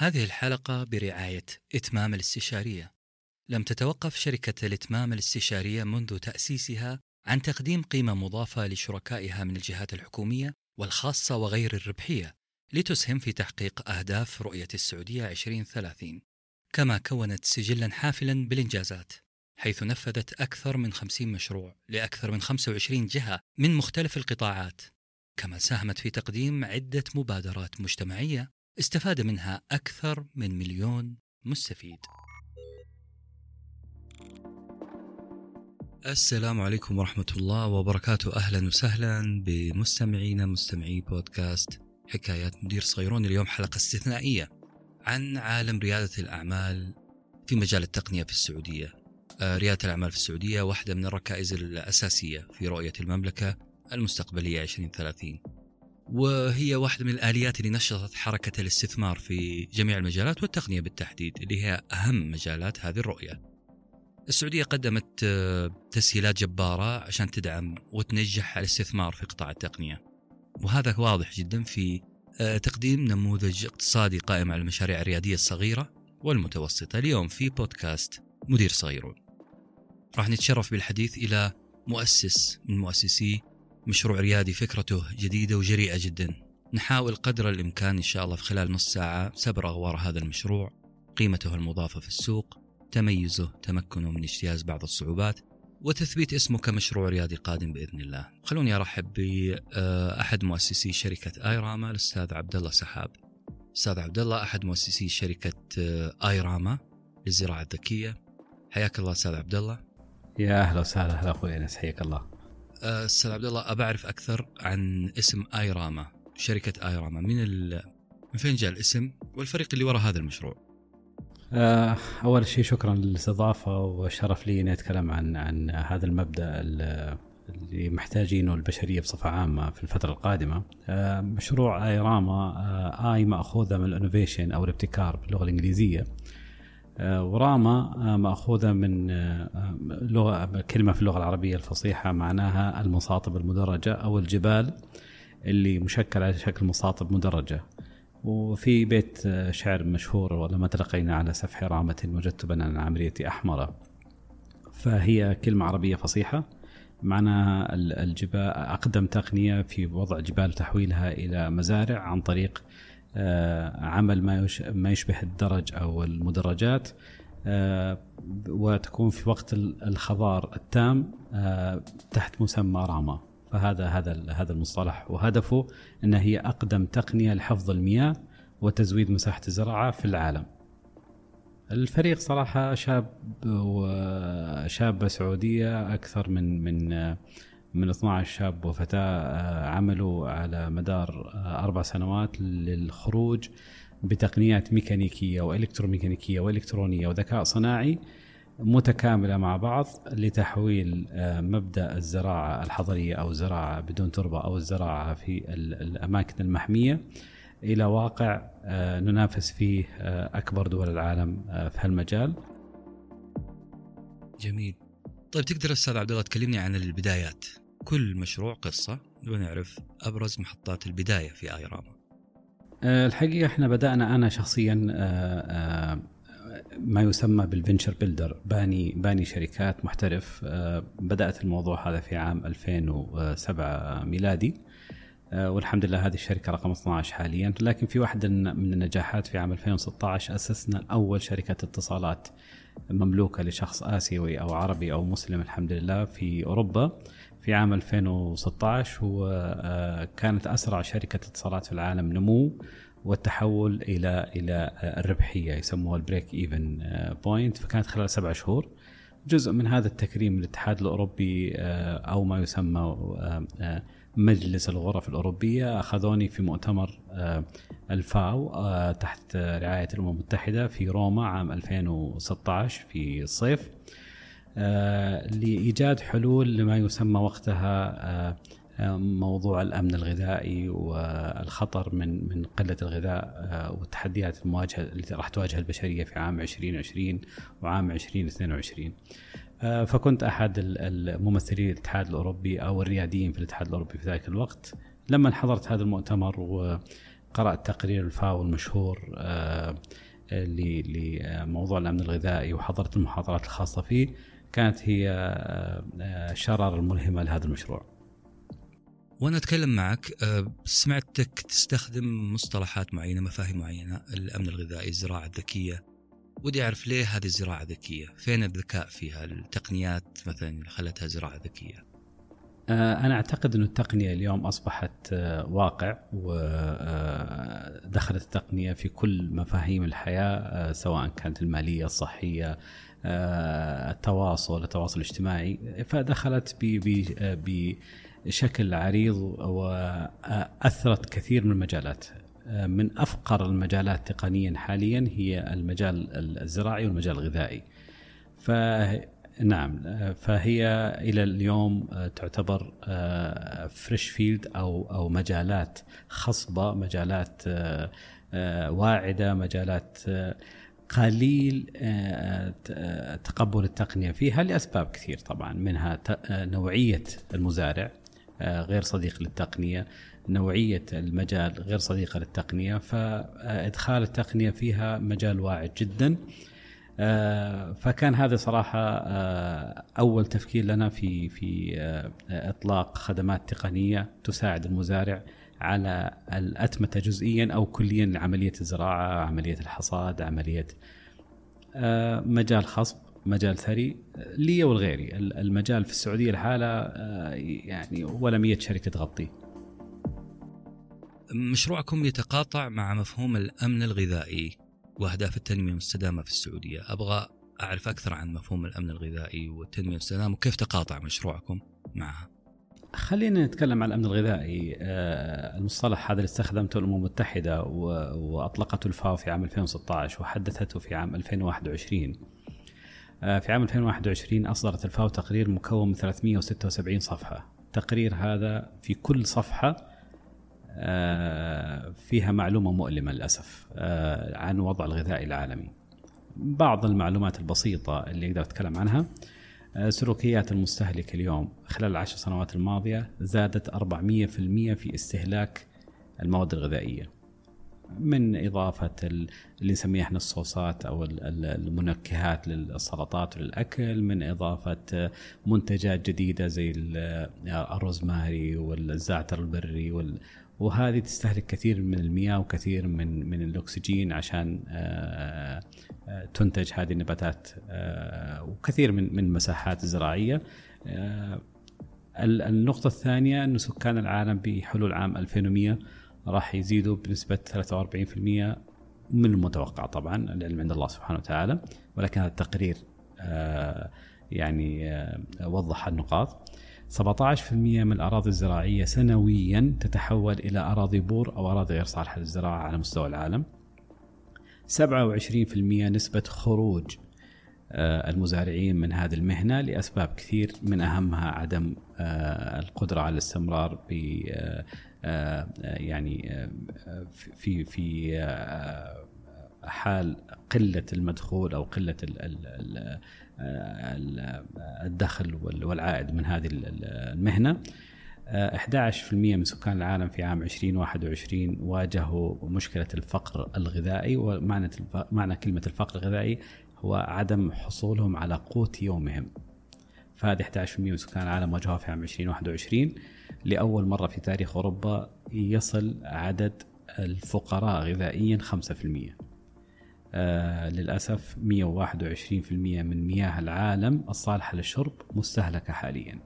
هذه الحلقة برعاية إتمام الاستشارية. لم تتوقف شركة الإتمام الاستشارية منذ تأسيسها عن تقديم قيمة مضافة لشركائها من الجهات الحكومية والخاصة وغير الربحية لتسهم في تحقيق أهداف رؤية السعودية 2030 كما كونت سجلا حافلا بالإنجازات حيث نفذت أكثر من 50 مشروع لأكثر من 25 جهة من مختلف القطاعات كما ساهمت في تقديم عدة مبادرات مجتمعية استفاد منها أكثر من مليون مستفيد. السلام عليكم ورحمة الله وبركاته. أهلا وسهلا بمستمعينا مستمعي بودكاست حكايات مدير صغيرون اليوم حلقة استثنائية عن عالم ريادة الأعمال في مجال التقنية في السعودية. آه، ريادة الأعمال في السعودية واحدة من الركائز الأساسية في رؤية المملكة المستقبلية 2030 وهي واحدة من الآليات اللي نشطت حركة الاستثمار في جميع المجالات والتقنية بالتحديد اللي هي أهم مجالات هذه الرؤية. السعودية قدمت آه، تسهيلات جبارة عشان تدعم وتنجح الاستثمار في قطاع التقنية. وهذا واضح جدا في آه، تقديم نموذج اقتصادي قائم على المشاريع الريادية الصغيرة والمتوسطة. اليوم في بودكاست مدير صغيرون. راح نتشرف بالحديث إلى مؤسس من مؤسسي مشروع ريادي فكرته جديدة وجريئة جدا نحاول قدر الإمكان إن شاء الله في خلال نص ساعة سبر أغوار هذا المشروع قيمته المضافة في السوق تميزه تمكنه من اجتياز بعض الصعوبات وتثبيت اسمه كمشروع ريادي قادم بإذن الله. خلوني أرحب باحد مؤسسي شركة آيراما الأستاذ عبد الله سحاب. أستاذ عبد الله أحد مؤسسي شركة آيراما للزراعة الذكية. حياك الله أستاذ عبد الله. يا أهلا وسهلا أهلا أخوي أنس حياك الله. أستاذ عبد الله ابى اعرف أكثر عن اسم آيراما، شركة آيراما، من من فين جاء الاسم والفريق اللي وراء هذا المشروع؟ آه، أول شيء شكرا للاستضافة وشرف لي إني أتكلم عن عن هذا المبدأ اللي محتاجينه البشرية بصفة عامة في الفترة القادمة. آه، مشروع آيراما آه، آي ماخوذه من الإنوفيشن أو الابتكار باللغة الإنجليزية. وراما مأخوذة من لغة كلمة في اللغة العربية الفصيحة معناها المصاطب المدرجة أو الجبال اللي مشكلة على شكل مصاطب مدرجة. وفي بيت شعر مشهور ولما تلقينا على سفح رامة وجدت بنا عمرية أحمر فهي كلمة عربية فصيحة معناها الجبال أقدم تقنية في وضع جبال تحويلها إلى مزارع عن طريق آه، عمل ما ما يشبه الدرج أو المدرجات آه، وتكون في وقت الخضار التام آه، تحت مسمى راما فهذا هذا هذا المصطلح وهدفه إن هي أقدم تقنية لحفظ المياه وتزويد مساحة الزراعة في العالم. الفريق صراحة شاب وشابه سعودية أكثر من من من 12 شاب وفتاة عملوا على مدار أربع سنوات للخروج بتقنيات ميكانيكية وإلكتروميكانيكية وإلكترونية وذكاء صناعي متكاملة مع بعض لتحويل آه، مبدأ الزراعة الحضرية أو الزراعة بدون تربة أو الزراعة في الأماكن المحمية إلى واقع آه، ننافس فيه آه، أكبر دول العالم في هالمجال. جميل. طيب تقدر أستاذ عبد الله تكلمني عن البدايات. كل مشروع قصة ونعرف أبرز محطات البداية في ايراما. الحقيقة إحنا بدأنا أنا شخصيا ما يسمى بالفنشر بيلدر باني باني شركات محترف آه، بدأت الموضوع هذا في عام 2007 ميلادي آه، والحمد لله هذه الشركة رقم 12 حاليا لكن في واحدة من النجاحات في عام 2016 أسسنا أول شركة اتصالات مملوكة لشخص آسيوي أو عربي أو مسلم الحمد لله في أوروبا في عام 2016 وكانت آه، أسرع شركة اتصالات في العالم نمو والتحول إلى إلى الربحية يسموها ال break-even point. فكانت خلال سبع شهور جزء من هذا التكريم الاتحاد الأوروبي آه، أو ما يسمى آه، آه، مجلس الغرف الأوروبية أخذوني في مؤتمر الفاو تحت رعاية الأمم المتحدة في روما عام 2016 في الصيف لإيجاد حلول لما يسمى وقتها موضوع الأمن الغذائي والخطر من من قلة الغذاء آه، والتحديات المواجهة اللي راح تواجه البشرية في عام 2020 وعام 2022. آه، فكنت أحد الممثلين الاتحاد الأوروبي أو الرياديين في الاتحاد الأوروبي في ذلك الوقت. لما حضرت هذا المؤتمر قرات تقرير الفاو المشهور لموضوع الأمن الغذائي وحضرت المحاضرات الخاصة فيه كانت هي الشرارة الملهمة لهذا المشروع. وأنا أتكلم معك سمعتك تستخدم مصطلحات معينة مفاهيم معينة الأمن الغذائي الزراعة الذكية ودي أعرف ليه هذه الزراعة ذكية؟ فين الذكاء فيها؟ التقنيات مثلا اللي خلتها زراعة ذكية؟ أنا أعتقد أن التقنية اليوم أصبحت واقع ودخلت التقنية في كل مفاهيم الحياة سواء كانت المالية الصحية التواصل التواصل الاجتماعي. فدخلت بشكل عريض وأثرت كثير من المجالات من أفقر المجالات تقنيا حاليا هي المجال الزراعي والمجال الغذائي. ف نعم فهي إلى اليوم تعتبر فريش فيلد أو أو مجالات خصبة مجالات واعدة مجالات قليل تقبل التقنية فيها لأسباب كثير طبعا منها نوعية المزارع غير صديق للتقنية نوعية المجال غير صديقة للتقنية فإدخال التقنية فيها مجال واعد جدا. فكان هذا صراحة أول تفكير لنا في في إطلاق خدمات تقنية تساعد المزارع على الأتمتة جزئيا أو كليا لعملية الزراعة عملية الحصاد عملية مجال خصب مجال ثري لي ولغيري المجال في السعودية الحالة يعني ولا مية شركة تغطيه. مشروعكم يتقاطع مع مفهوم الأمن الغذائي وأهداف التنمية المستدامة في السعودية، أبغى أعرف أكثر عن مفهوم الأمن الغذائي والتنمية المستدامة وكيف تقاطع مشروعكم معها. خلينا نتكلم عن الأمن الغذائي، المصطلح هذا اللي استخدمته الأمم المتحدة وأطلقته الفاو في عام 2016 وحدثته في عام 2021. في عام 2021 أصدرت الفاو تقرير مكون من 376 صفحة، التقرير هذا في كل صفحة فيها معلومة مؤلمة للأسف عن وضع الغذائي العالمي. بعض المعلومات البسيطة اللي أقدر أتكلم عنها سلوكيات المستهلك اليوم خلال العشر سنوات الماضية زادت 400% في استهلاك المواد الغذائية من إضافة اللي نسميها إحنا الصوصات أو المنكهات للسلطات وللأكل من إضافة منتجات جديدة زي الروزماري والزعتر البري وهذه تستهلك كثير من المياه وكثير من من الأكسجين عشان تنتج هذه النباتات وكثير من من المساحات الزراعيه النقطة الثانية أن سكان العالم بحلول عام 2100 راح يزيدوا بنسبة 43% من المتوقع طبعا العلم عند الله سبحانه وتعالى. ولكن هذا التقرير يعني وضح النقاط. 17% من الأراضي الزراعية سنويا تتحول إلى أراضي بور أو أراضي غير صالحة للزراعة على مستوى العالم. 27% نسبة خروج المزارعين من هذه المهنة لأسباب كثير من أهمها عدم القدرة على الاستمرار ب يعني في في حال قلة المدخول أو قلة الدخل والعائد من هذه المهنة. 11% من سكان العالم في عام 2021 واجهوا مشكلة الفقر الغذائي ومعنى معنى كلمة الفقر الغذائي هو عدم حصولهم على قوت يومهم. فهذه 11% من سكان العالم واجهوها في عام 2021 لأول مرة في تاريخ أوروبا يصل عدد الفقراء غذائيا 5% آه للأسف 121% من مياه العالم الصالحة للشرب مستهلكة حاليا.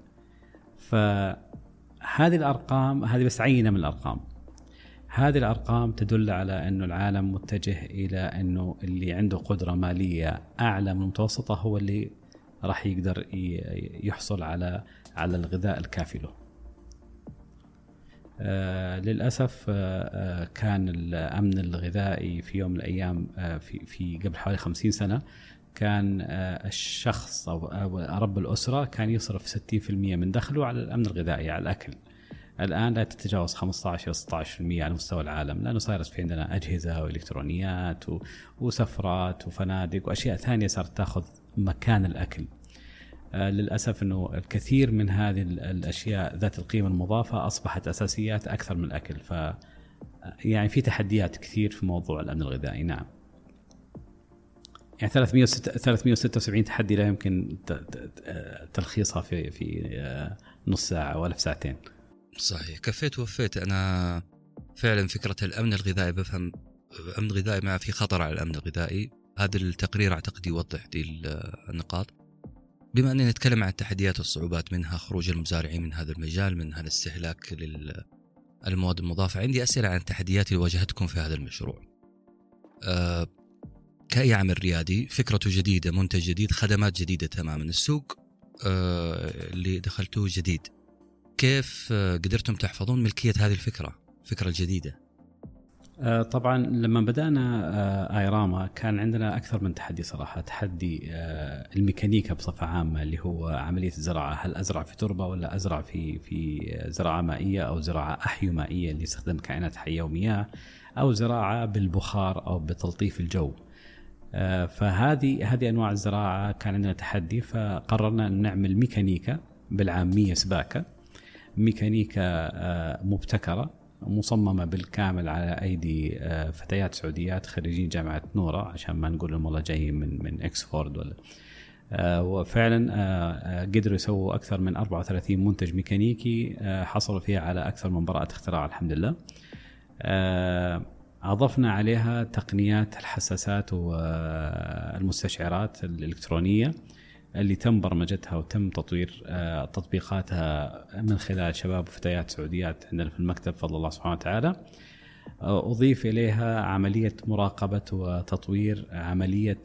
فهذه الأرقام هذه بس عينة من الأرقام. هذه الأرقام تدل على أنه العالم متجه إلى أنه اللي عنده قدرة مالية أعلى من المتوسطة هو اللي راح يقدر يحصل على على الغذاء الكافي له. آه للأسف آه آه كان الأمن الغذائي في يوم من الأيام في في قبل حوالي 50 سنة كان الشخص أو, رب الأسرة كان يصرف 60% من دخله على الأمن الغذائي على الأكل. الآن لا تتجاوز 15 إلى 16% على مستوى العالم لأنه صارت في عندنا أجهزة وإلكترونيات وسفرات وفنادق وأشياء ثانية صارت تأخذ مكان الأكل. آه للأسف إنه الكثير من هذه الأشياء ذات القيمة المضافة أصبحت أساسيات أكثر من الأكل. ف يعني في تحديات كثير في موضوع الأمن الغذائي. نعم. يعني 376 تحدي لا يمكن تلخيصها في في آه، نص ساعة ولا في ساعتين. صحيح. كفيت ووفيت. أنا فعلا فكرة الأمن الغذائي بفهم الامن الغذائي ما في خطر على الأمن الغذائي. هذا التقرير أعتقد يوضح دي النقاط. بما أننا نتكلم عن التحديات والصعوبات منها خروج المزارعين من هذا المجال منها الاستهلاك للمواد المضافة عندي أسئلة عن التحديات اللي واجهتكم في هذا المشروع. أه كأي عمل ريادي فكرته جديدة منتج جديد خدمات جديدة تماما. السوق آه، اللي دخلتوه جديد. كيف آه، قدرتم تحفظون ملكية هذه الفكرة الفكرة الجديدة؟ طبعا لما بدأنا ايراما كان عندنا أكثر من تحدي صراحة. تحدي الميكانيكا بصفة عامة اللي هو عملية الزراعة. هل أزرع في تربة ولا أزرع في في زراعة مائية أو زراعة احيومائيه اللي يستخدم كائنات حية ومياه أو زراعة بالبخار أو بتلطيف الجو. آه، فهذه هذه أنواع الزراعة كان عندنا تحدي. فقررنا أن نعمل ميكانيكا بالعامية سباكة. ميكانيكا آه، مبتكرة. مصممة بالكامل على أيدي آه، فتيات سعوديات خريجين جامعة نوره عشان ما نقول انهم والله جايين من من إكسفورد ولا وفعلا قدروا يسووا أكثر من 34 منتج ميكانيكي حصلوا فيها على أكثر من براءة اختراع الحمد لله. أضفنا عليها تقنيات الحساسات والمستشعرات الإلكترونية اللي تم برمجتها وتم تطوير آه، تطبيقاتها من خلال شباب وفتيات سعوديات عندنا في المكتب بفضل الله سبحانه وتعالى. آه، أضيف إليها عملية مراقبة وتطوير عملية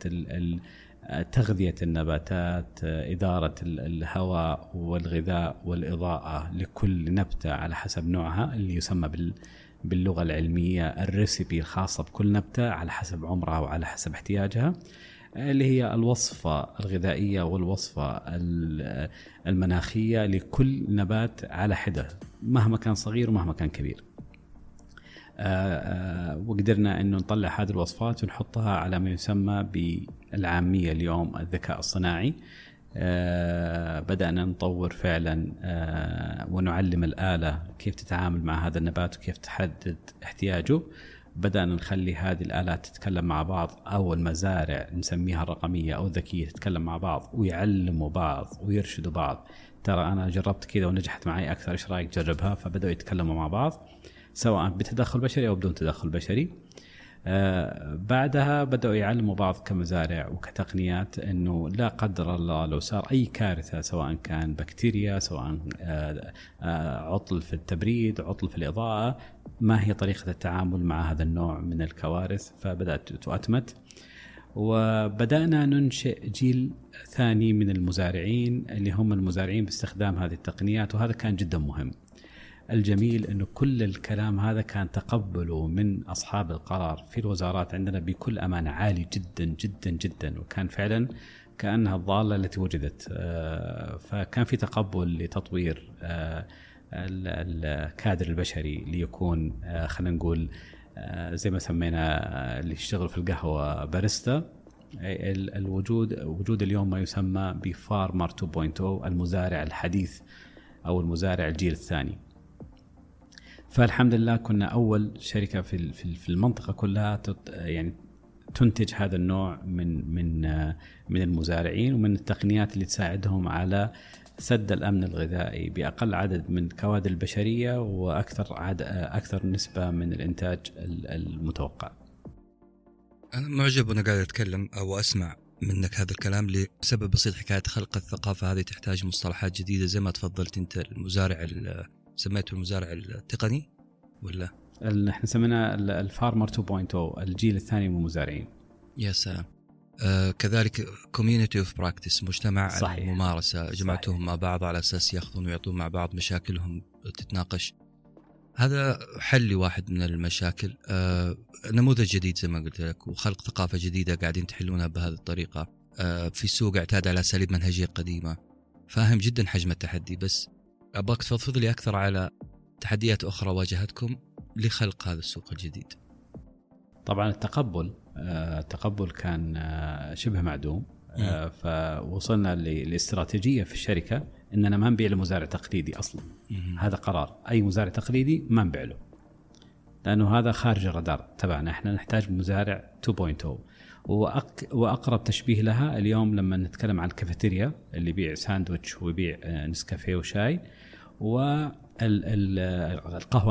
تغذية النباتات إدارة الهواء والغذاء والإضاءة لكل نبتة على حسب نوعها اللي يسمى بال باللغة العلمية الريسبي الخاصة بكل نبتة على حسب عمرها وعلى حسب احتياجها. اللي هي الوصفة الغذائية والوصفة المناخية لكل نبات على حدة مهما كان صغير ومهما كان كبير. آه، آه، وقدرنا إنه نطلع هذه الوصفات ونحطها على ما يسمى بالعامية اليوم الذكاء الصناعي آه، بدأنا نطور فعلا ونعلم الآلة كيف تتعامل مع هذا النبات وكيف تحدد احتياجه بدأنا نخلي هذه الآلات تتكلم مع بعض أو المزارع نسميها الرقمية أو الذكية تتكلم مع بعض ويعلموا بعض ويرشدوا بعض. ترى أنا جربت كذا ونجحت معي أكثر إيش رأيك تجربها؟ فبدأوا يتكلموا مع بعض سواء بتدخل بشري أو بدون تدخل بشري. آه، بعدها بدأوا يعلموا بعض كمزارع وكتقنيات إنه لا قدر الله لو صار أي كارثة سواء كان بكتيريا سواء آه، آه، عطل في التبريد عطل في الإضاءة ما هي طريقة التعامل مع هذا النوع من الكوارث؟ فبدأت تؤتمت. وبدأنا ننشئ جيل ثاني من المزارعين اللي هم المزارعين باستخدام هذه التقنيات وهذا كان جدا مهم. الجميل إنه كل الكلام هذا كان تقبله من أصحاب القرار في الوزارات عندنا بكل أمانة عالي جدا جدا جدا. وكان فعلا كأنها الضالة التي وجدت. آه، فكان في تقبل لتطوير آه، الكادر البشري ليكون آه، خلينا نقول زي ما سمينا اللي يشتغل في القهوة باريستا. الوجود وجود اليوم ما يسمى بفارمر 2.0 المزارع الحديث أو المزارع الجيل الثاني. فالحمد لله كنا أول شركة في في المنطقة كلها يعني تنتج هذا النوع من من من المزارعين ومن التقنيات اللي تساعدهم على سد الأمن الغذائي بأقل عدد من الكوادر البشرية وأكثر عدد أكثر نسبة من الإنتاج المتوقع. أنا معجب وأنا قاعد أتكلم أو أسمع منك هذا الكلام لسبب بسيط حكاية خلق الثقافة هذه تحتاج مصطلحات جديدة زي ما تفضلت أنت المزارع سميته المزارع التقني ولا؟ إحنا سميناه الفارمر 2.0 الجيل الثاني من المزارعين. يا سلام. آه كذلك community of practice مجتمع صحيح. الممارسة جمعتهم مع بعض على أساس يأخذون ويعطون مع بعض مشاكلهم تتناقش. هذا حل لواحد من المشاكل. آه نموذج جديد زي ما قلت لك وخلق ثقافة جديدة قاعدين تحلونها بهذه الطريقة. آه في السوق اعتاد على أساليب منهجية قديمة. فاهم جدا حجم التحدي بس أبغاك تفضفض لي أكثر على تحديات أخرى واجهتكم لخلق هذا السوق الجديد. طبعا التقبل التقبل كان آه، شبه معدوم. آه، فوصلنا لاستراتيجية في الشركة إننا ما نبيع لمزارع تقليدي أصلا. هذا قرار. أي مزارع تقليدي ما نبيع له. لأنه هذا خارج الرادار تبعنا. إحنا نحتاج مزارع 2.0 وأق... وأقرب تشبيه لها اليوم لما نتكلم عن الكافيتيريا اللي يبيع ساندويتش ويبيع آه، نسكافيه وشاي والقهوه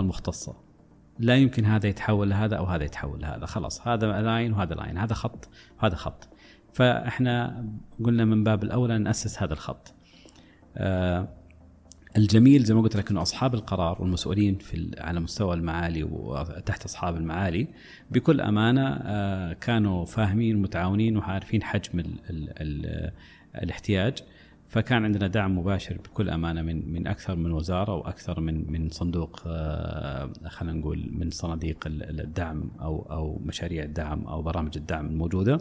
المختصة. لا يمكن هذا يتحول لهذا أو هذا يتحول لهذا. خلاص هذا line وهذا line هذا خط وهذا خط. فإحنا قلنا من باب الاولى نأسس هذا الخط. آه الجميل زي ما قلت لك إنه أصحاب القرار والمسؤولين في على مستوى المعالي وتحت أصحاب المعالي بكل أمانة آه كانوا فاهمين ومتعاونين وعارفين حجم ال ال ال الاحتياج. فكان عندنا دعم مباشر بكل أمانة من من أكثر من وزارة وأكثر من من صندوق آه، خلينا نقول من صناديق الدعم أو أو مشاريع الدعم أو برامج الدعم الموجودة.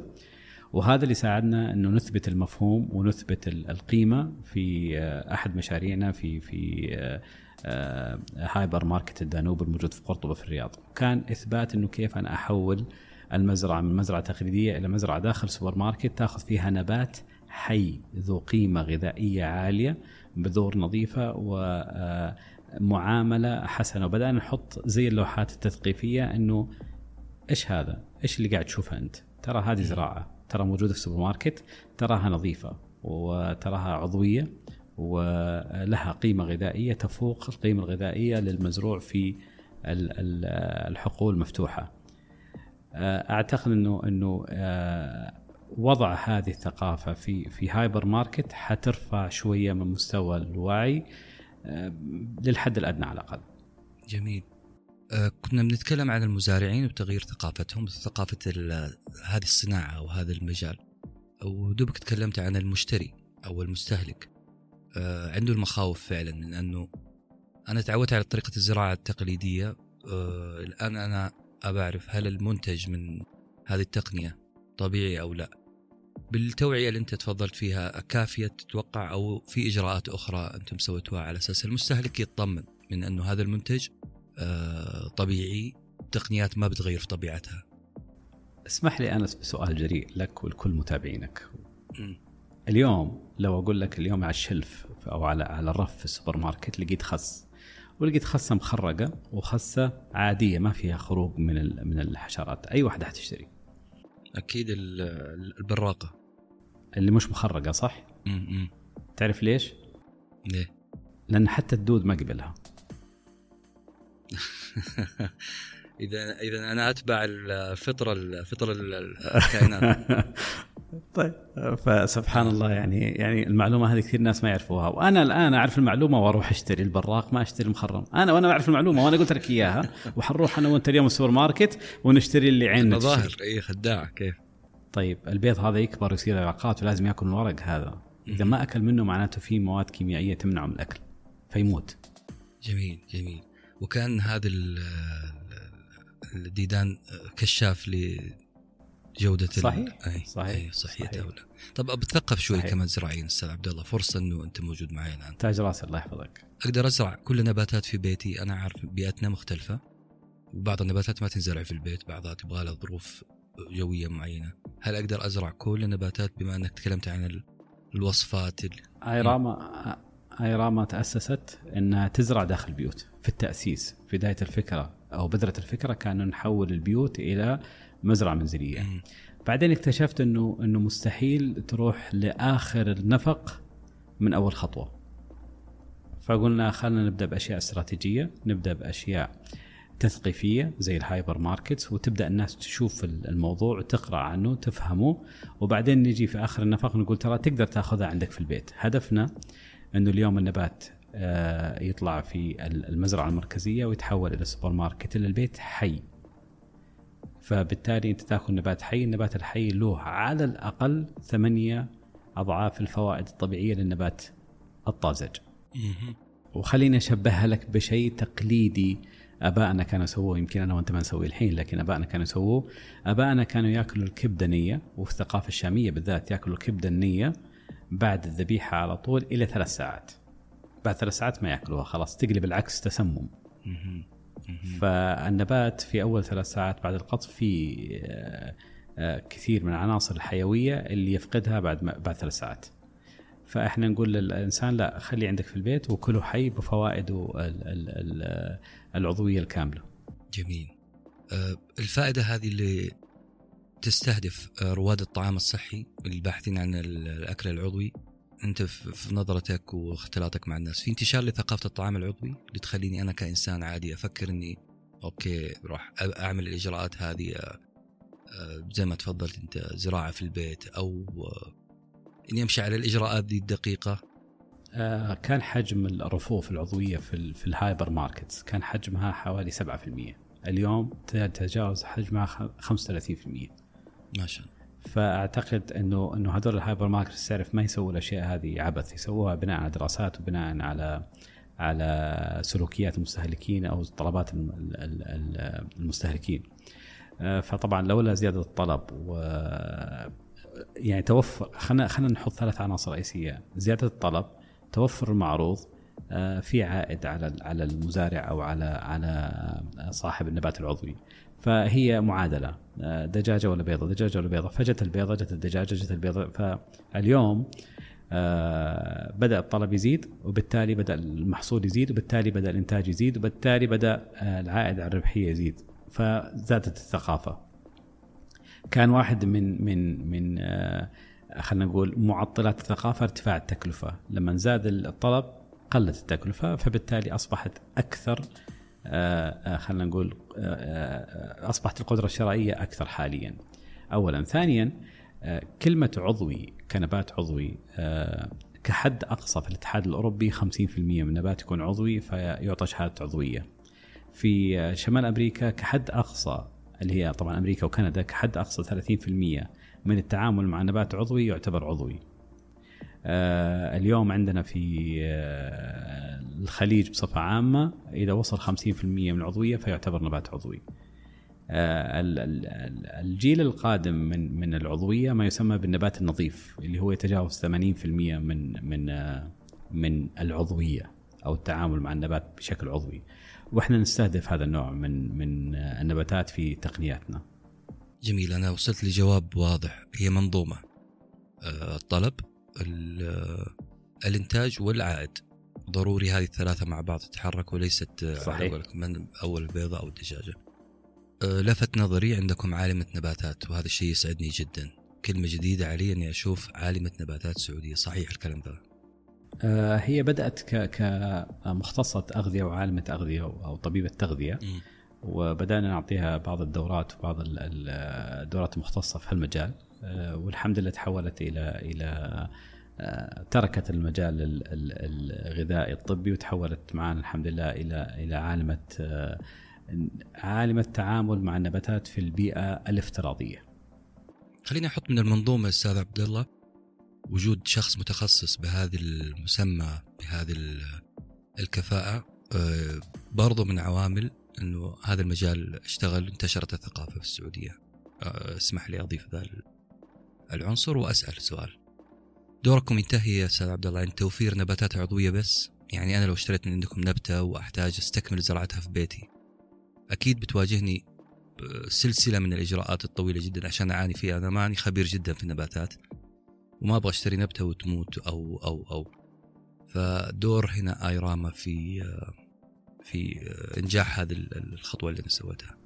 وهذا اللي ساعدنا إنه نثبت المفهوم ونثبت القيمة في آه، أحد مشاريعنا في في آه، هايبر ماركت الدانوب الموجود في قرطبة في الرياض. كان إثبات إنه كيف أنا أحول المزرعة من مزرعة تقليدية إلى مزرعة داخل سوبر ماركت تاخذ فيها نبات حي ذو قيمة غذائية عالية بذور نظيفة ومعاملة آه، حسنة. وبدأنا نحط زي اللوحات التثقيفية أنه إيش هذا؟ إيش اللي قاعد تشوفه أنت؟ ترى هذه زراعة ترى موجودة في السوبر ماركت تراها نظيفة وتراها عضوية ولها قيمة غذائية تفوق القيمة الغذائية للمزروع في الحقول المفتوحة آه، أعتقد أنه أنه آه، وضع هذه الثقافة في في هايبر ماركت حترفع شوية من مستوى الوعي آه، للحد الأدنى على الأقل. جميل. آه، كنا بنتكلم عن المزارعين وتغيير ثقافتهم ثقافة هذه الصناعة أو هذا المجال. ودوبك تكلمت عن المشتري أو المستهلك. آه، عنده المخاوف فعلا من أنه أنا تعودت على طريقة الزراعة التقليدية الآن أنا ابى اعرف هل المنتج من هذه التقنية طبيعي أو لا بالتوعية اللي انت تفضلت فيها كافية تتوقع أو في إجراءات أخرى أنتم سويتوها على أساس المستهلك يطمن من أنه هذا المنتج آه، طبيعي تقنيات ما بتغير في طبيعتها. اسمح لي أنس بسؤال جريء لك ولكل متابعينك. اليوم لو أقول لك اليوم على الشلف أو على على الرف في السوبر ماركت لقيت خس ولقيت خسة مخرقة وخسة عادية ما فيها خروج من من الحشرات. أي واحدة حتشتري؟ أكيد البراقة اللي مش مخرقة صح؟ امم تعرف ليش؟ ليه؟ لأن حتى الدود ما قبلها اذا إذا أنا أتبع الفطرة الفطره الكائنات طيب. فسبحان الله يعني يعني المعلومة هذه كثير ناس ما يعرفوها. وأنا الآن أعرف المعلومة وأروح أشتري البراق ما أشتري المخرم. أنا وأنا أعرف المعلومة وأنا قلت لك إياها. وحنروح أنا وأنت اليوم السوبر ماركت ونشتري اللي عيننا ظاهر. اي خداعه كيف؟ طيب البيض هذا يكبر ويصير علاقات ولازم يأكل الورق هذا. إذا ما أكل منه معناته في مواد كيميائية تمنعه من الأكل فيموت. جميل جميل. وكان هذا الديدان كشاف جودة صحيح. أي صحيح. أي صحيح, صحيح. طب بتثقف شوي صحيح. كمان زراعيين أستاذ عبد الله. فرصة إنه أنت موجود معي الآن. تاج راسي الله يحفظك. أقدر أزرع كل النباتات في بيتي. أنا عارف بيئتنا مختلفة. وبعض النباتات ما تنزرع في البيت. بعضها تبغى لها ظروف جوية معينة. هل أقدر أزرع كل النباتات بما أنك تكلمت عن الوصفات ايراما ايراما تأسست إنها تزرع داخل البيوت في التأسيس. في بداية الفكرة أو بذرة الفكرة كان نحول البيوت إلى مزرعة منزلية. بعدين اكتشفت إنه إنه مستحيل تروح لآخر النفق من أول خطوة. فقلنا خلينا نبدأ بأشياء استراتيجية نبدأ بأشياء تثقيفية زي ال hypermarkets وتبدأ الناس تشوف الموضوع وتقرأ عنه تفهمه وبعدين نجي في آخر النفق نقول ترى تقدر تاخذها عندك في البيت. هدفنا إنه اليوم النبات آه، يطلع في المزرعة المركزية ويتحول إلى السوبر ماركت إلى البيت حي. فبالتالي أنت تاكل نبات حي النبات الحي له على الأقل ثمانية أضعاف الفوائد الطبيعية للنبات الطازج. وخليني أشبهها لك بشيء تقليدي أبائنا كانوا يسووه. يمكن أنا وأنت ما نسويه الحين لكن أبائنا كانوا يسووه. أبائنا كانوا يأكلوا الكبده نية وفي الثقافة الشامية بالذات يأكلوا الكبده النية بعد الذبيحة على طول إلى ثلاث ساعات. بعد ثلاث ساعات ما يأكلوها خلاص تقلب العكس تسمم. فالنبات في أول ثلاث ساعات بعد القطف في آه، آه، كثير من العناصر الحيوية اللي يفقدها بعد بعد ثلاث ساعات. فإحنا نقول للإنسان لا خلي عندك في البيت وكله حي بفوائده العضوية الكاملة. جميل آه، الفائدة هذه اللي تستهدف آه، رواد الطعام الصحي الباحثين عن الأكل العضوي أنت في نظرتك واختلاطك مع الناس في انتشار لثقافة الطعام العضوي اللي تخليني أنا كإنسان عادي أفكر إني okay راح أعمل الإجراءات هذه آه، زي ما تفضلت أنت زراعة في البيت أو إني أمشي على الإجراءات دي الدقيقة. آه، كان حجم الرفوف العضوية في في الهايبر ماركتس كان حجمها حوالي 7% اليوم تجاوز حجمها 35% ما شاء الله. فأعتقد انه إنه هذول ال hypermarkets تعرف ما يسووا الأشياء هذه عبث يسووها بناء على دراسات وبناء على على سلوكيات المستهلكين أو طلبات المستهلكين. آه، فطبعا لولا زيادة الطلب و يعني توفر خلينا خلينا نحط ثلاث عناصر رئيسية. زيادة الطلب توفر المعروض آه، في عائد على على المزارع أو على على صاحب النبات العضوي. فهي معادلة آه، دجاجة ولا بيضة؟ دجاجة ولا بيضة؟ فجت البيضة جت الدجاجة جت البيضة. فاليوم آه، بدأ الطلب يزيد وبالتالي بدأ المحصول يزيد وبالتالي بدأ الإنتاج يزيد وبالتالي بدأ العائد على الربحية يزيد. فزادت الثقافة. كان واحد من من من خلينا نقول معطلات الثقافة ارتفاع التكلفة. لما زاد الطلب قلت التكلفة فبالتالي أصبحت أكثر آه، آه، خلينا نقول آه، أصبحت القدرة الشرائية أكثر حاليا. اولا، ثانيا كلمة عضوي كنبات عضوي كحد أقصى في الاتحاد الأوروبي 50% من النبات يكون عضوي فيعطى شهادة عضوية. في شمال أمريكا كحد أقصى اللي هي طبعا أمريكا وكندا كحد أقصى 30% من التعامل مع نبات عضوي يعتبر عضوي. آه اليوم عندنا في آه الخليج بصفة عامة إذا وصل 50% من العضوية فيعتبر نبات عضوي. آه الجيل القادم من من العضوية ما يسمى بالنبات النظيف اللي هو يتجاوز 80% من من من العضوية أو التعامل مع النبات بشكل عضوي. وإحنا نستهدف هذا النوع من من النباتات في تقنياتنا. جميل أنا وصلت لجواب واضح. هي منظومة. الطلب. الإنتاج والعائد. ضروري هذه الثلاثة مع بعض تتحرك وليست صحيح. من أول البيضة أو الدجاجة. أه، لفت نظري عندكم عالمة نباتات وهذا الشيء يسعدني جدا. كلمة جديدة علي أني أشوف عالمة نباتات سعودية. صحيح الكلام ذا. أه، هي بدأت كمختصة أغذية وعالمة أغذية أو طبيبة تغذية. م. وبدأنا نعطيها بعض الدورات وبعض الدورات المختصة في هالمجال. والحمد لله تحولت إلى إلى تركت المجال الغذائي الطبي وتحولت معنا الحمد لله إلى إلى عالمة عالمة تعامل مع النباتات في البيئة الافتراضية. خليني أحط من المنظومة أستاذ عبد الله وجود شخص متخصص بهذه المسمى بهذه الكفاءة آه، برضو من عوامل إنه هذا المجال اشتغل انتشرت الثقافة في السعودية. آه، اسمح لي أضيف ذا العنصر وأسأل سؤال. دوركم ينتهي يا أستاذ عبد الله. عند توفير نباتات عضوية بس؟ يعني أنا لو اشتريت من عندكم نبتة وأحتاج أستكمل زراعتها في بيتي. أكيد بتواجهني سلسلة من الإجراءات الطويلة جدا عشان أعاني فيها. أنا ماني خبير جدا في النباتات وما أبغى أشتري نبتة وتموت أو أو أو. فدور هنا آيراما في في إنجاح هذه الخطوة اللي أنا سويتها.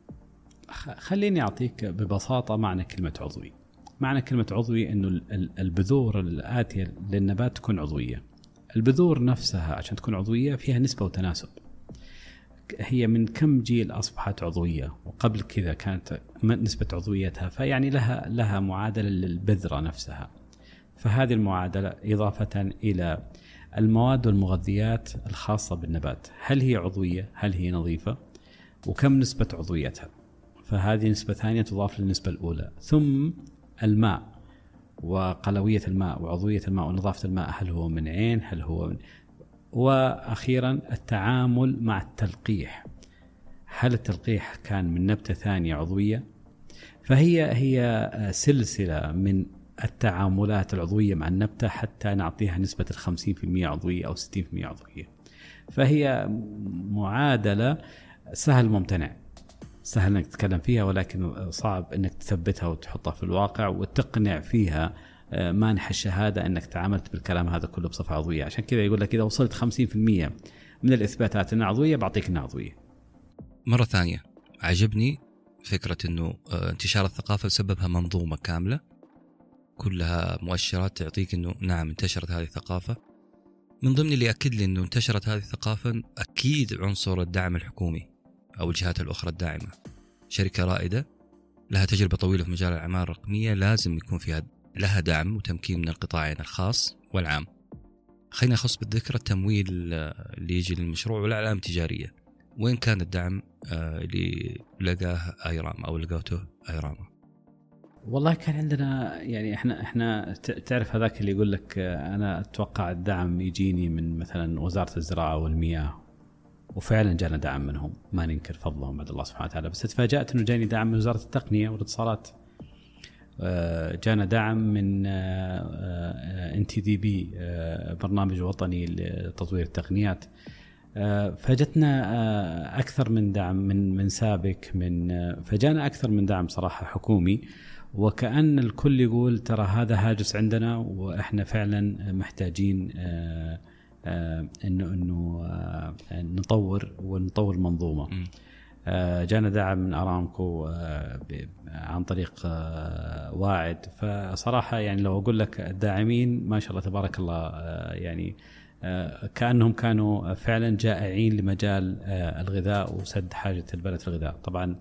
خليني أعطيك ببساطة معنى كلمة عضوي. معنى كلمة عضوي أنه البذور الآتية للنبات تكون عضوية. البذور نفسها عشان تكون عضوية فيها نسبة وتناسب. هي من كم جيل أصبحت عضوية؟ وقبل كذا كانت نسبة عضويتها فيعني لها لها معادلة للبذرة نفسها. فهذه المعادلة إضافة إلى المواد والمغذيات الخاصة بالنبات. هل هي عضوية؟ هل هي نظيفة؟ وكم نسبة عضويتها؟ فهذه نسبة ثانية تضاف للنسبة الأولى. ثم الماء وقلوية الماء وعضوية الماء ونظافة الماء هل هو من عين؟ هل هو من وأخيرا التعامل مع التلقيح. هل التلقيح كان من نبتة ثانية عضوية؟ فهي هي سلسلة من التعاملات العضوية مع النبتة حتى نعطيها نسبة الخمسين في المية عضوية أو ستين في المية عضوية. فهي معادلة سهل ممتنع سهل إنك تتكلم فيها ولكن صعب إنك تثبتها وتحطها في الواقع وتقنع فيها آه، مانح الشهادة إنك تعاملت بالكلام هذا كله بصفة عضوية، عشان كذا يقول لك إذا وصلت 50% من الإثباتات إنها عضوية بعطيك إنها عضوية. مرة ثانية عجبني فكرة إنه آه، انتشار الثقافة سببها منظومة كاملة كلها مؤشرات تعطيك إنه نعم انتشرت هذه الثقافة. من ضمن اللي اكد لي إنه انتشرت هذه الثقافة أكيد عنصر الدعم الحكومي. أو الجهات الأخرى الداعمة. شركة رائدة لها تجربة طويلة في مجال الأعمال الرقمية لازم يكون فيها لها دعم وتمكين من القطاعين الخاص والعام. خلينا نخص بالذكر التمويل آه، اللي يجي للمشروع والأعلام التجارية. وين كان الدعم آه، اللي لقاه أيرام أو لقوته ايراما والله كان عندنا يعني إحنا إحنا تعرف هذاك اللي يقول لك آه، أنا أتوقع الدعم يجيني من مثلا وزارة الزراعة والمياه. وفعلا جانا دعم منهم. ما ننكر فضلهم بعد الله سبحانه وتعالى. بس تفاجأت إنه جاني دعم من وزارة التقنية والاتصالات. آه، جانا دعم من إن تي دي بي برنامج وطني لتطوير التقنيات. فجتنا أكثر من دعم من من سابك من فجانا أكثر من دعم صراحة حكومي. وكأن الكل يقول ترى هذا هاجس عندنا وإحنا فعلا محتاجين آه، آه، انه إنه آه، نطور ونطور منظومه. جانا دعم من أرامكو عن طريق واعد. فصراحة يعني لو أقول لك الداعمين ما شاء الله تبارك الله يعني كأنهم كانوا فعلا جائعين لمجال آه، الغذاء وسد حاجة البلد في الغذاء، طبعا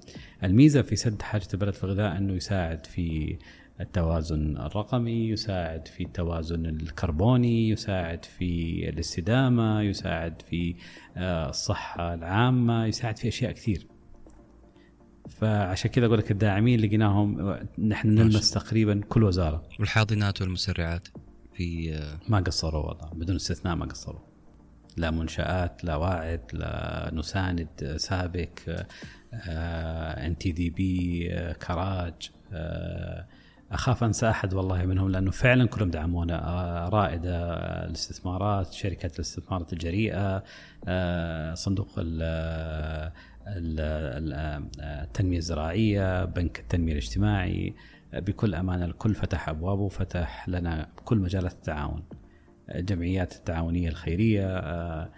الميزة في سد حاجة البلد في الغذاء إنه يساعد في التوازن الرقمي، يساعد في التوازن الكربوني، يساعد في الاستدامة، يساعد في آه، الصحة العامة، يساعد في أشياء كثير. فعشان كذا أقول لك الداعمين لقيناهم نحن نلمس تقريبا كل وزارة. والحاضنات والمسرعات. في ما قصروا والله بدون استثناء ما قصروا لا منشآت لا واعد لا نساند سابك ان تي دي بي كراج آه، أخاف أنسى أحد والله منهم لأنه فعلا كلهم دعمونا. آه، رائده الاستثمارات شركة الاستثمارات الجريئة آه، صندوق التنمية الزراعية بنك التنمية الاجتماعي. بكل أمانة الكل فتح أبوابه وفتح لنا كل مجالات التعاون الجمعيات التعاونية الخيرية آه،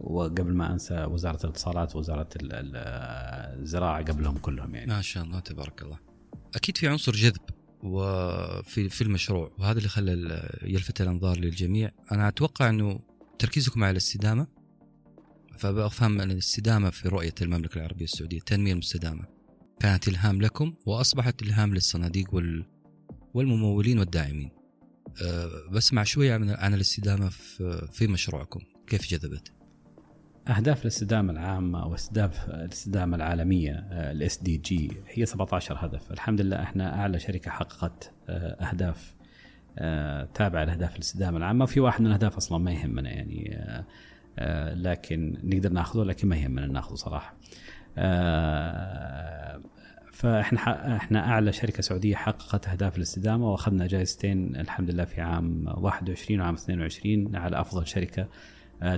وقبل ما أنسى وزارة الاتصالات ووزاره الزراعة قبلهم كلهم يعني. ما شاء الله تبارك الله. أكيد في عنصر جذب. وفي في المشروع وهذا اللي خلى يلفت الأنظار للجميع. أنا أتوقع أنه تركيزكم على الاستدامة فافهم أن الاستدامة في رؤية المملكة العربية السعودية التنميه المستدامة كانت إلهام لكم وأصبحت إلهام للصناديق وال والممولين والداعمين. أه بسمع شوية عن الاستدامة في مشروعكم. كيف جذبت؟ أهداف الاستدامة العامة أو أهداف الاستدامة العالمية ال SDG هي 17 هدف. الحمد لله إحنا أعلى شركة حققت أه، أهداف أه، تابعة لأهداف الاستدامة العامة وفي واحد من الأهداف أصلا ما يهمنا يعني أه، لكن نقدر نأخذه لكن ما يهمنا نأخذه صراحة. آه، فإحنا إحنا أعلى شركة سعودية حققت أهداف الاستدامة وأخذنا جائزتين الحمد لله في عام 21 وعام 22 على أفضل شركة آه،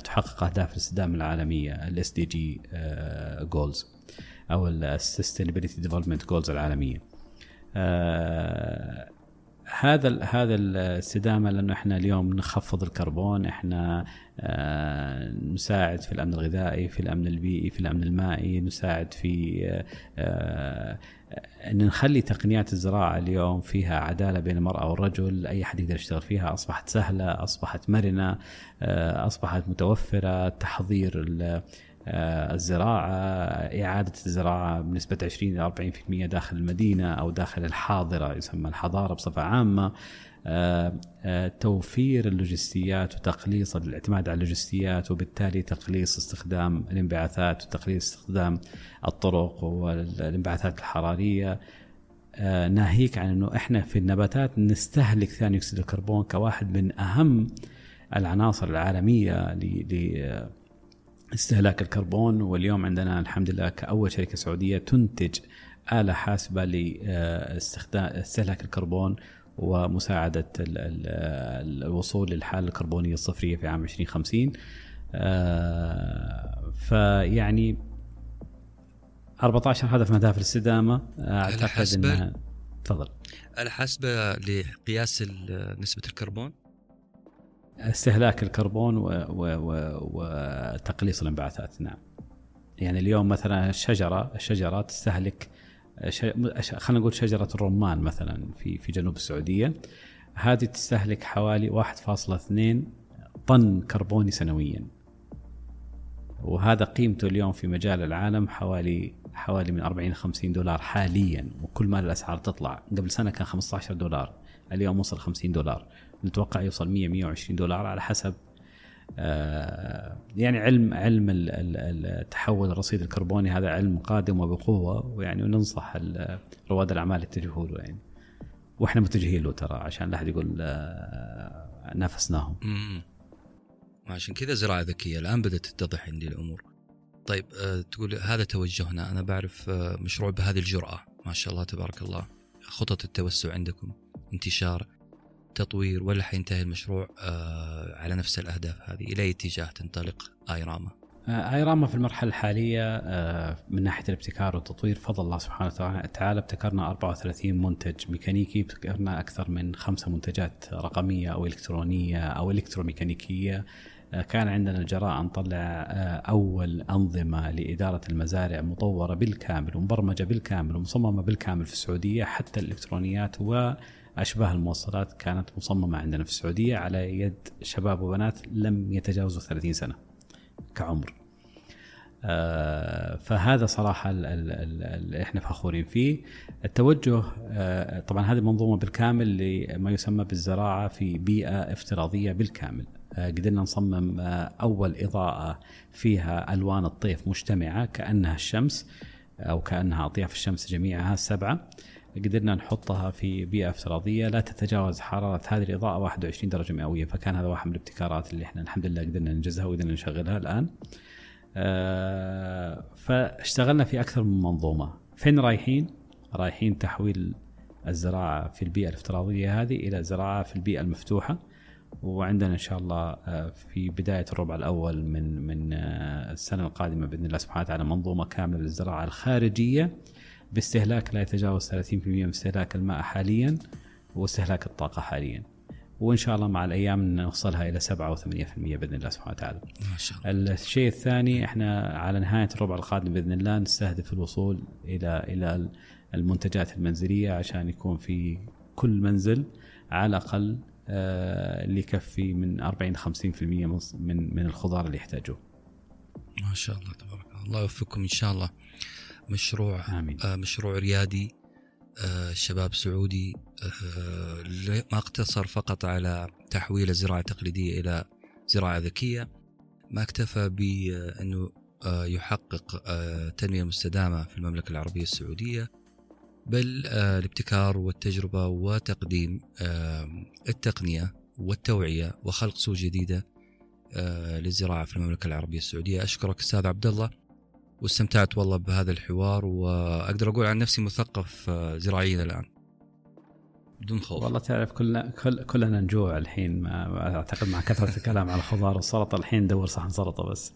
تحقق أهداف الاستدامة العالمية ال SDG goals أو ال sustainability development goals العالمية. آه، هذا هذا الاستدامه لأنه إحنا اليوم نخفض الكربون إحنا آه، نساعد في الأمن الغذائي في الأمن البيئي في الأمن المائي نساعد في آه، أن نخلي تقنيات الزراعة اليوم فيها عدالة بين المرأة والرجل أي حد يقدر يشتغل فيها أصبحت سهلة أصبحت مرنة آه، أصبحت متوفرة تحضير آه، الزراعة إعادة الزراعة بنسبة 20 إلى 40% داخل المدينة أو داخل الحاضرة يسمى عامة آه، آه، توفير اللوجستيات وتقليص الاعتماد على اللوجستيات وبالتالي تقليص استخدام الانبعاثات وتقليص استخدام الطرق والانبعاثات الحرارية. ناهيك عن إنه إحنا في النباتات نستهلك ثاني أكسيد الكربون كواحد من أهم العناصر العالمية استهلاك الكربون. واليوم عندنا الحمد لله كأول شركة سعودية تنتج آلة حاسبة لاستخدام استهلاك الكربون. ومساعدة الوصول للحالة الكربونية الصفرية في عام 2050 آه، فيعني 14 هدف من اهداف الاستدامه أعتقد انها تفضل. الحاسبه لقياس نسبة الكربون؟ استهلاك الكربون وتقليص الانبعاثات نعم. يعني اليوم مثلا الشجره الشجرة تستهلك. خلينا نقول شجرة الرمان مثلا في في جنوب السعودية. هذه تستهلك حوالي 1.2 طن كربوني سنويا. وهذا قيمته اليوم في مجال العالم حوالي حوالي من 40 ل 50 دولار حاليا. وكل ما الأسعار تطلع. قبل سنة كان 15 دولار اليوم وصل 50 دولار. نتوقع يوصل 100 120 دولار على حسب يعني علم علم التحول الرصيد الكربوني هذا علم قادم وبقوة ويعني وننصح رواد الأعمال يتجهوا له يعني. وإحنا متجهين له ترى عشان لا أحد يقول آه، نافسناهم. عشان كذا زراعة ذكية الآن بدأت تتضح عندي الأمور. طيب أه تقول هذا توجهنا. أنا بعرف مشروع بهذه الجرأة. ما شاء الله تبارك الله. خطط التوسع عندكم انتشار. تطوير ولا حينتهي المشروع أه على نفس الأهداف هذه إلى أي اتجاه تنطلق ايراما؟ آه، في المرحلة الحالية آه، من ناحية الابتكار والتطوير فضل الله سبحانه وتعالى ابتكرنا 34 منتج ميكانيكي ابتكرنا أكثر من خمسة منتجات رقمية أو إلكترونية أو الكتروميكانيكيه آه، كان عندنا الجراءة نطلع أول أنظمة لإدارة المزارع مطورة بالكامل ومبرمجة بالكامل ومصممة بالكامل في السعودية حتى الإلكترونيات وأشباه الموصلات كانت مصممة عندنا في السعودية على يد شباب وبنات لم يتجاوزوا 30 سنة كعمر. آه، فهذا صراحة اللي إحنا فخورين فيه. التوجه آه، طبعا هذه المنظومة بالكامل لما يسمى بالزراعة في بيئة افتراضية بالكامل. آه، قدرنا نصمم أول إضاءة فيها ألوان الطيف مجتمعة كأنها الشمس أو كأنها أطياف الشمس جميعها السبعة قدرنا نحطها في بيئة افتراضية لا تتجاوز حرارة هذه الإضاءة 21 درجة مئوية فكان هذا واحد من الابتكارات اللي إحنا الحمد لله قدرنا ننجزها وقدرنا نشغلها الآن. آه، فاشتغلنا في أكثر من منظومة. فين رايحين؟ رايحين تحويل الزراعة في البيئة الافتراضية هذه إلى زراعة في البيئة المفتوحة. وعندنا إن شاء الله آه، في بداية الربع الأول من من آه، السنة القادمة بإذن الله سبحانه وتعالى منظومة كاملة للزراعة الخارجية باستهلاك لا يتجاوز 30% من استهلاك الماء حاليا واستهلاك الطاقة حاليا وإن شاء الله مع الأيام نوصلها إلى 7 أو 8% بإذن الله سبحانه وتعالى ما شاء الله. الشيء الثاني إحنا على نهاية الربع القادم بإذن الله نستهدف الوصول إلى إلى المنتجات المنزلية عشان يكون في كل منزل على الأقل آه، اللي يكفي من 40 50% من من الخضار اللي يحتاجوه. ما شاء الله تبارك الله، الله يوفقكم إن شاء الله. مشروع آمين. آه مشروع ريادي آه شباب سعودي آه ما اقتصر فقط على تحويل الزراعة التقليدية إلى زراعة ذكية ما اكتفى بأنه آه يحقق آه تنمية مستدامة في المملكة العربية السعودية بل آه الابتكار والتجربة وتقديم التقنية والتوعية وخلق سوق جديدة آه للزراعة في المملكة العربية السعودية. أشكرك أستاذ عبد الله واستمتعت والله بهذا الحوار وأقدر أقول عن نفسي مثقف آه، زراعيا الآن بدون خوف. والله تعرف كلنا كل كلنا نجوع الحين أعتقد مع كثرة الكلام على الخضار والسلطة. الحين ندور صحن سلطه بس.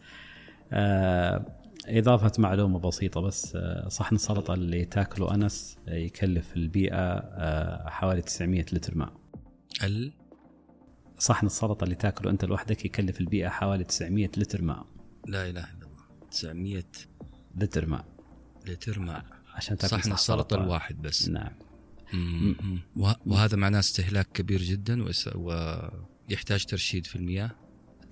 إضافة معلومة بسيطة بس آه صحن السلطة اللي تاكله أنس يكلف البيئة آه حوالي 900 لتر ماء. ال؟ صحن السلطة اللي تاكله أنت لوحدك يكلف البيئة حوالي 900 لتر ماء. لا إله إلا الله. 900 لتر ماء. لتر ماء. عشان تاكل صحن السلطة الواحد بس. نعم. وهذا معناه استهلاك كبير جدا ويحتاج ترشيد في المياه؟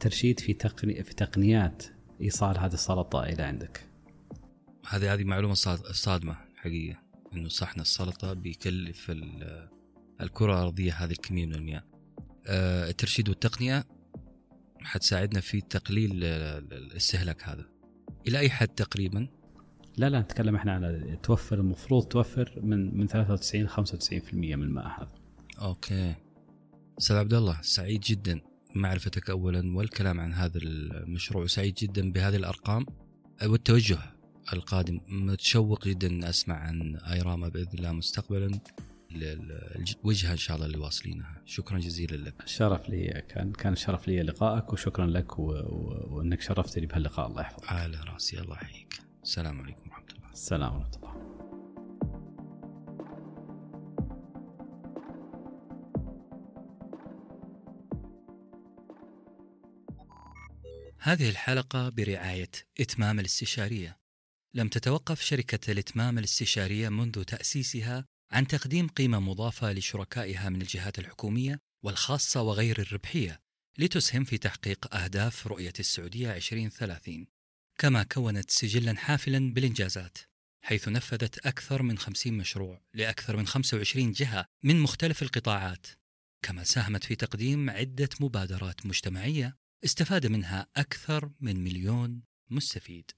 ترشيد في تقني في تقنيات إيصال هذه السلطة إلى عندك هذه هذه معلومة صادمة حقيقه إنه صحن السلطة بيكلف الكرة الأرضية هذه الكمية من المياه آه، الترشيد والتقنية حتساعدنا في تقليل الاستهلاك هذا إلى أي حد تقريبا؟ لا لا نتكلم إحنا على توفر المفروض توفر من من 93 95% من الماء هذا. أوكي. أستاذ عبد الله سعيد جدا معرفتك اولا والكلام عن هذا المشروع سعيد جدا بهذه الأرقام والتوجه القادم. متشوق جدا أسمع عن آيراما بإذن الله مستقبلا الوجهه إن شاء الله اللي واصلينها. شكرا جزيلا لك. شرف لي. كان كان شرف لي لقائك وشكرا لك و... و... وأنك شرفتني بهاللقاء. الله يحفظك. على رأسي. الله يحييك. السلام عليكم ورحمة الله. السلام ورحمة الله. هذه الحلقة برعاية إتمام الاستشارية. لم تتوقف شركة الإتمام الاستشارية منذ تأسيسها عن تقديم قيمة مضافة لشركائها من الجهات الحكومية والخاصة وغير الربحية لتسهم في تحقيق أهداف رؤية السعودية 2030 كما كونت سجلا حافلا بالإنجازات حيث نفذت أكثر من 50 مشروع لأكثر من 25 جهة من مختلف القطاعات. كما ساهمت في تقديم عدة مبادرات مجتمعية استفاد منها أكثر من مليون مستفيد.